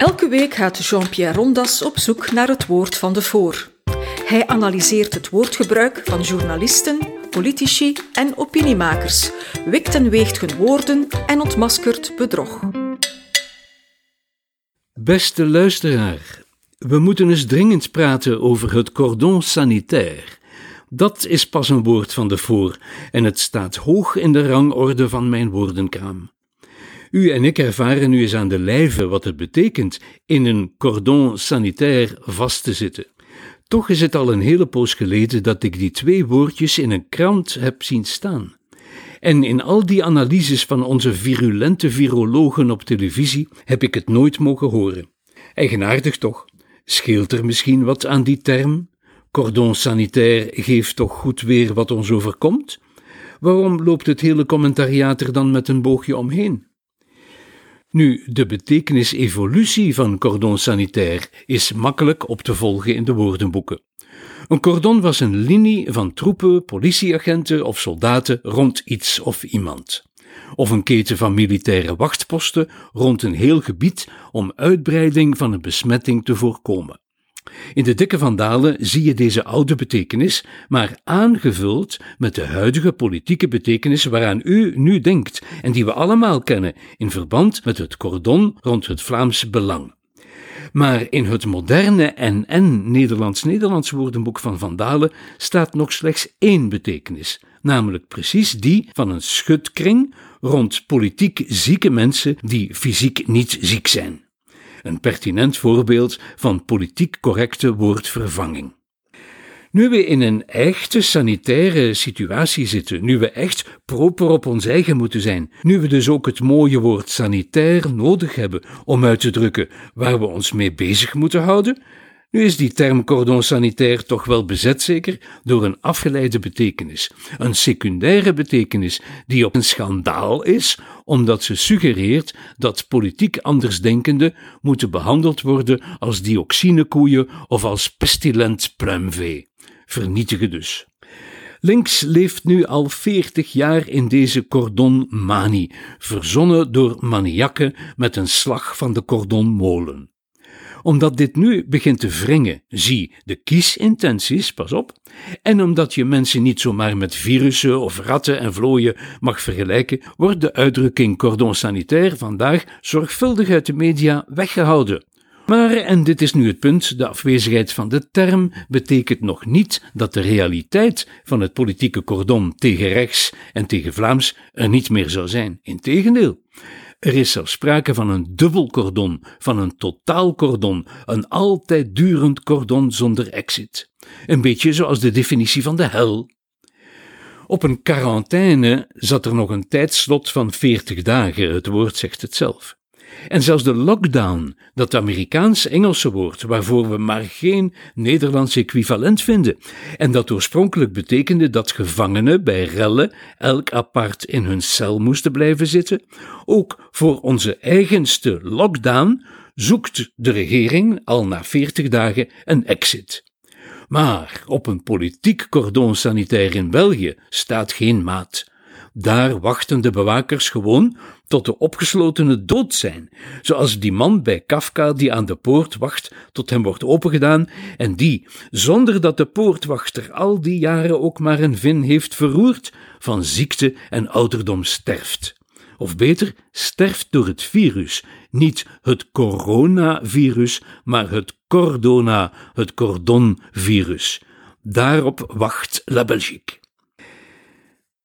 Elke week gaat Jean-Pierre Rondas op zoek naar het woord van de voor. Hij analyseert het woordgebruik van journalisten, politici en opiniemakers, wikt en weegt hun woorden en ontmaskert bedrog. Beste luisteraar, we moeten eens dringend praten over het cordon sanitaire. Dat is pas een woord van de voor en het staat hoog in de rangorde van mijn woordenkraam. U en ik ervaren nu eens aan de lijve wat het betekent in een cordon sanitaire vast te zitten. Toch is het al een hele poos geleden dat ik die twee woordjes in een krant heb zien staan. En in al die analyses van onze virulente virologen op televisie heb ik het nooit mogen horen. Eigenaardig toch? Scheelt er misschien wat aan die term? Cordon sanitaire geeft toch goed weer wat ons overkomt? Waarom loopt het hele commentariaat er dan met een boogje omheen? Nu, de betekenis-evolutie van cordon sanitaire is makkelijk op te volgen in de woordenboeken. Een cordon was een linie van troepen, politieagenten of soldaten rond iets of iemand. Of een keten van militaire wachtposten rond een heel gebied om uitbreiding van een besmetting te voorkomen. In de dikke vandalen zie je deze oude betekenis, maar aangevuld met de huidige politieke betekenis waaraan u nu denkt en die we allemaal kennen in verband met het cordon rond het Vlaams Belang. Maar in het moderne NN Nederlands-Nederlands woordenboek van Vandalen staat nog slechts één betekenis, namelijk precies die van een schutkring rond politiek zieke mensen die fysiek niet ziek zijn. Een pertinent voorbeeld van politiek correcte woordvervanging. Nu we in een echte sanitaire situatie zitten, nu we echt proper op ons eigen moeten zijn, nu we dus ook het mooie woord sanitair nodig hebben om uit te drukken waar we ons mee bezig moeten houden, nu is die term cordon sanitaire toch wel bezet zeker door een afgeleide betekenis, een secundaire betekenis die op een schandaal is, omdat ze suggereert dat politiek andersdenkenden moeten behandeld worden als dioxinekoeien of als pestilent pluimvee. Vernietigen dus. Links leeft nu al veertig jaar in deze cordonmanie, verzonnen door maniakken met een slag van de cordonmolen omdat dit nu begint te wringen, zie de kiesintenties, pas op, en omdat je mensen niet zomaar met virussen of ratten en vlooien mag vergelijken, wordt de uitdrukking cordon sanitaire vandaag zorgvuldig uit de media weggehouden. Maar, en dit is nu het punt, de afwezigheid van de term betekent nog niet dat de realiteit van het politieke cordon tegen rechts en tegen Vlaams er niet meer zou zijn. Integendeel. Er is zelfs sprake van een dubbel cordon, van een totaal cordon, een altijd durend cordon zonder exit. Een beetje zoals de definitie van de hel. Op een quarantaine zat er nog een tijdslot van 40 dagen, het woord zegt het zelf. En zelfs de lockdown, dat Amerikaans-Engelse woord, waarvoor we maar geen Nederlands equivalent vinden, en dat oorspronkelijk betekende dat gevangenen bij rellen elk apart in hun cel moesten blijven zitten, ook voor onze eigenste lockdown zoekt de regering al na 40 dagen een exit. Maar op een politiek cordon sanitair in België staat geen maat. Daar wachten de bewakers gewoon tot de opgeslotenen dood zijn, zoals die man bij Kafka die aan de poort wacht tot hem wordt opengedaan en die, zonder dat de poortwachter al die jaren ook maar een vin heeft verroerd, van ziekte en ouderdom sterft. Of beter, sterft door het virus, niet het coronavirus, maar het cordona, het cordonvirus. Daarop wacht La Belgique.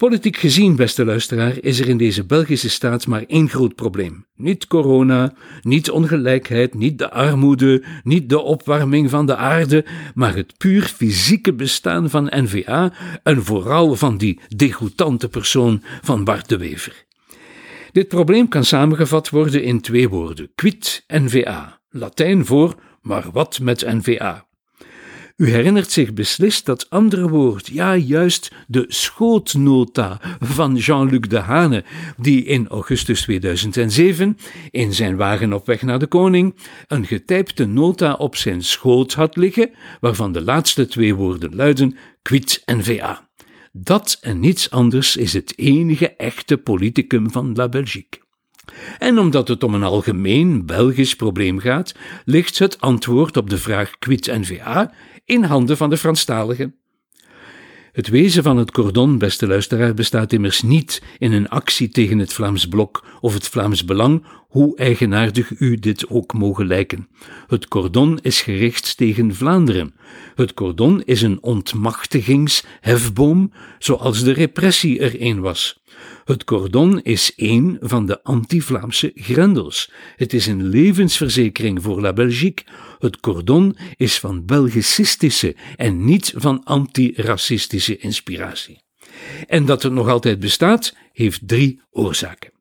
Politiek gezien, beste luisteraar, is er in deze Belgische staat maar één groot probleem. Niet corona, niet ongelijkheid, niet de armoede, niet de opwarming van de aarde, maar het puur fysieke bestaan van NVA en vooral van die degoutante persoon van Bart de Wever. Dit probleem kan samengevat worden in twee woorden: quid NVA, Latijn voor maar wat met NVA. U herinnert zich beslist dat andere woord, ja, juist de schootnota van Jean-Luc Dehane, die in augustus 2007 in zijn wagen op weg naar de koning een getypte nota op zijn schoot had liggen, waarvan de laatste twee woorden luiden quid NVA. Dat en niets anders is het enige echte politicum van La Belgique. En omdat het om een algemeen Belgisch probleem gaat, ligt het antwoord op de vraag quid NVA in handen van de Franstaligen. Het wezen van het cordon, beste luisteraar, bestaat immers niet in een actie tegen het Vlaams Blok of het Vlaams Belang, hoe eigenaardig u dit ook mogen lijken. Het cordon is gericht tegen Vlaanderen. Het cordon is een ontmachtigingshefboom, zoals de repressie er een was. Het cordon is één van de anti-Vlaamse grendels. Het is een levensverzekering voor La Belgique. Het cordon is van Belgicistische en niet van antiracistische inspiratie. En dat het nog altijd bestaat, heeft drie oorzaken.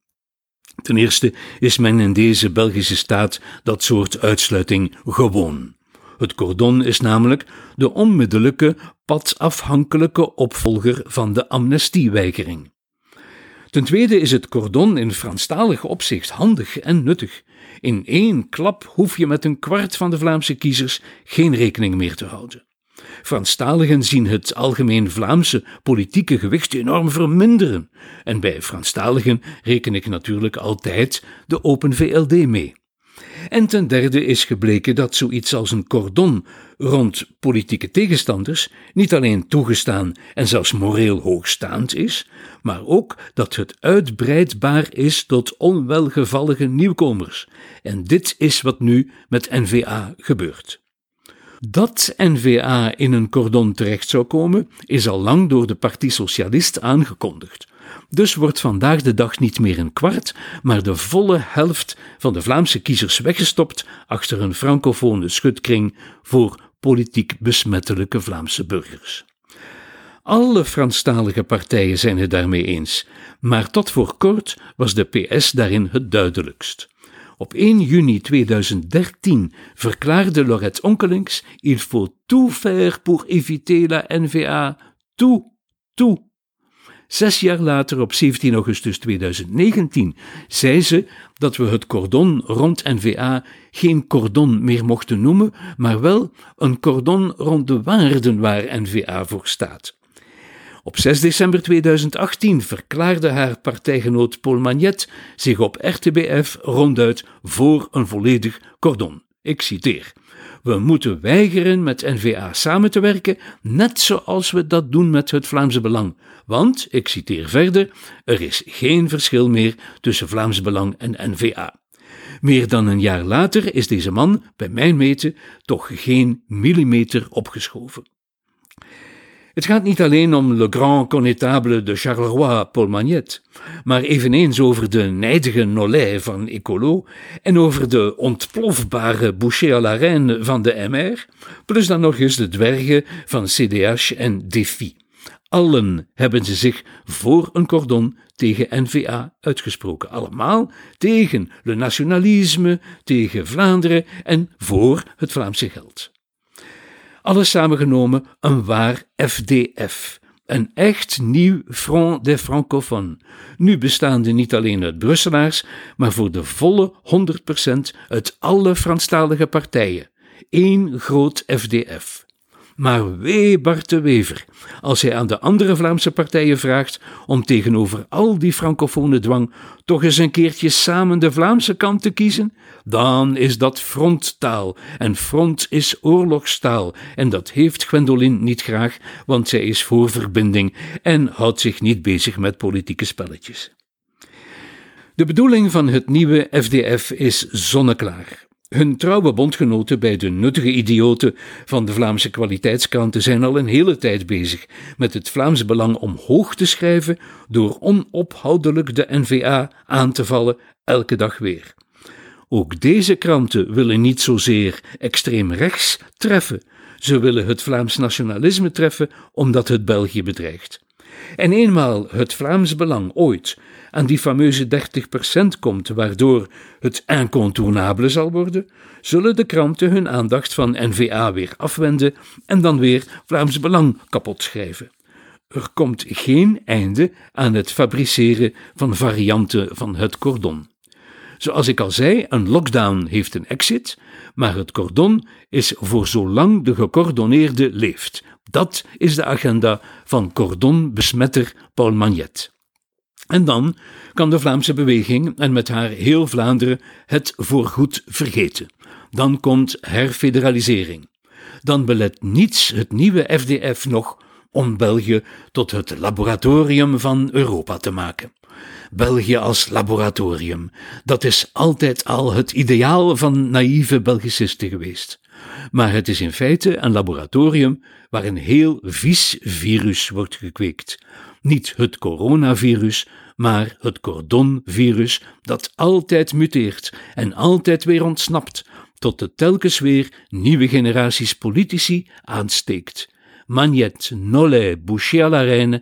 Ten eerste is men in deze Belgische staat dat soort uitsluiting gewoon. Het cordon is namelijk de onmiddellijke, padafhankelijke opvolger van de amnestieweigering. Ten tweede is het cordon in Franstalig opzicht handig en nuttig. In één klap hoef je met een kwart van de Vlaamse kiezers geen rekening meer te houden. Franstaligen zien het algemeen Vlaamse politieke gewicht enorm verminderen. En bij Franstaligen reken ik natuurlijk altijd de Open VLD mee. En ten derde is gebleken dat zoiets als een cordon rond politieke tegenstanders niet alleen toegestaan en zelfs moreel hoogstaand is, maar ook dat het uitbreidbaar is tot onwelgevallige nieuwkomers. En dit is wat nu met NVA gebeurt. Dat NVA in een cordon terecht zou komen, is al lang door de Partie Socialist aangekondigd. Dus wordt vandaag de dag niet meer een kwart, maar de volle helft van de Vlaamse kiezers weggestopt achter een francofone schutkring voor politiek besmettelijke Vlaamse burgers. Alle Franstalige partijen zijn het daarmee eens, maar tot voor kort was de PS daarin het duidelijkst. Op 1 juni 2013 verklaarde Lorette Onkelings: Il faut tout faire pour éviter la NVA. Tout, tout. Zes jaar later, op 17 augustus 2019, zei ze dat we het cordon rond NVA geen cordon meer mochten noemen, maar wel een cordon rond de waarden waar NVA voor staat. Op 6 december 2018 verklaarde haar partijgenoot Paul Magnet zich op RTBF ronduit voor een volledig cordon. Ik citeer. We moeten weigeren met NVA samen te werken, net zoals we dat doen met het Vlaamse Belang. Want, ik citeer verder, er is geen verschil meer tussen Vlaams Belang en NVA. Meer dan een jaar later is deze man, bij mijn meten, toch geen millimeter opgeschoven. Het gaat niet alleen om Le Grand Connétable de Charleroi, Paul Magnet, maar eveneens over de nijdige Nollet van Ecolo en over de ontplofbare Boucher à la Reine van de MR, plus dan nog eens de dwergen van CDH en Défi. Allen hebben ze zich voor een cordon tegen NVA uitgesproken. Allemaal tegen le nationalisme, tegen Vlaanderen en voor het Vlaamse geld. Alles samengenomen een waar FDF. Een echt nieuw Front des Francophones. Nu bestaande niet alleen uit Brusselaars, maar voor de volle 100% uit alle Franstalige partijen. Eén groot FDF. Maar wee Bart de Wever, als hij aan de andere Vlaamse partijen vraagt om tegenover al die francofone dwang toch eens een keertje samen de Vlaamse kant te kiezen, dan is dat fronttaal. En front is oorlogstaal. En dat heeft Gwendolyn niet graag, want zij is voor verbinding en houdt zich niet bezig met politieke spelletjes. De bedoeling van het nieuwe FDF is zonneklaar. Hun trouwe bondgenoten bij de nuttige idioten van de Vlaamse kwaliteitskranten zijn al een hele tijd bezig met het Vlaams belang omhoog te schrijven door onophoudelijk de NVA aan te vallen, elke dag weer. Ook deze kranten willen niet zozeer extreem rechts treffen, ze willen het Vlaams nationalisme treffen omdat het België bedreigt. En eenmaal het Vlaams belang ooit aan die fameuze 30% komt, waardoor het incontournable zal worden, zullen de kranten hun aandacht van NVA weer afwenden en dan weer Vlaams Belang kapot schrijven. Er komt geen einde aan het fabriceren van varianten van het cordon. Zoals ik al zei, een lockdown heeft een exit, maar het cordon is voor zolang de gecordoneerde leeft. Dat is de agenda van cordonbesmetter Paul Magnet. En dan kan de Vlaamse beweging en met haar heel Vlaanderen het voorgoed vergeten. Dan komt herfederalisering. Dan belet niets het nieuwe FDF nog om België tot het laboratorium van Europa te maken. België als laboratorium, dat is altijd al het ideaal van naïeve Belgicisten geweest. Maar het is in feite een laboratorium waar een heel vies virus wordt gekweekt. Niet het coronavirus, maar het cordonvirus dat altijd muteert en altijd weer ontsnapt, tot het telkens weer nieuwe generaties politici aansteekt. Magnet, Nollet, Boucher à la Reine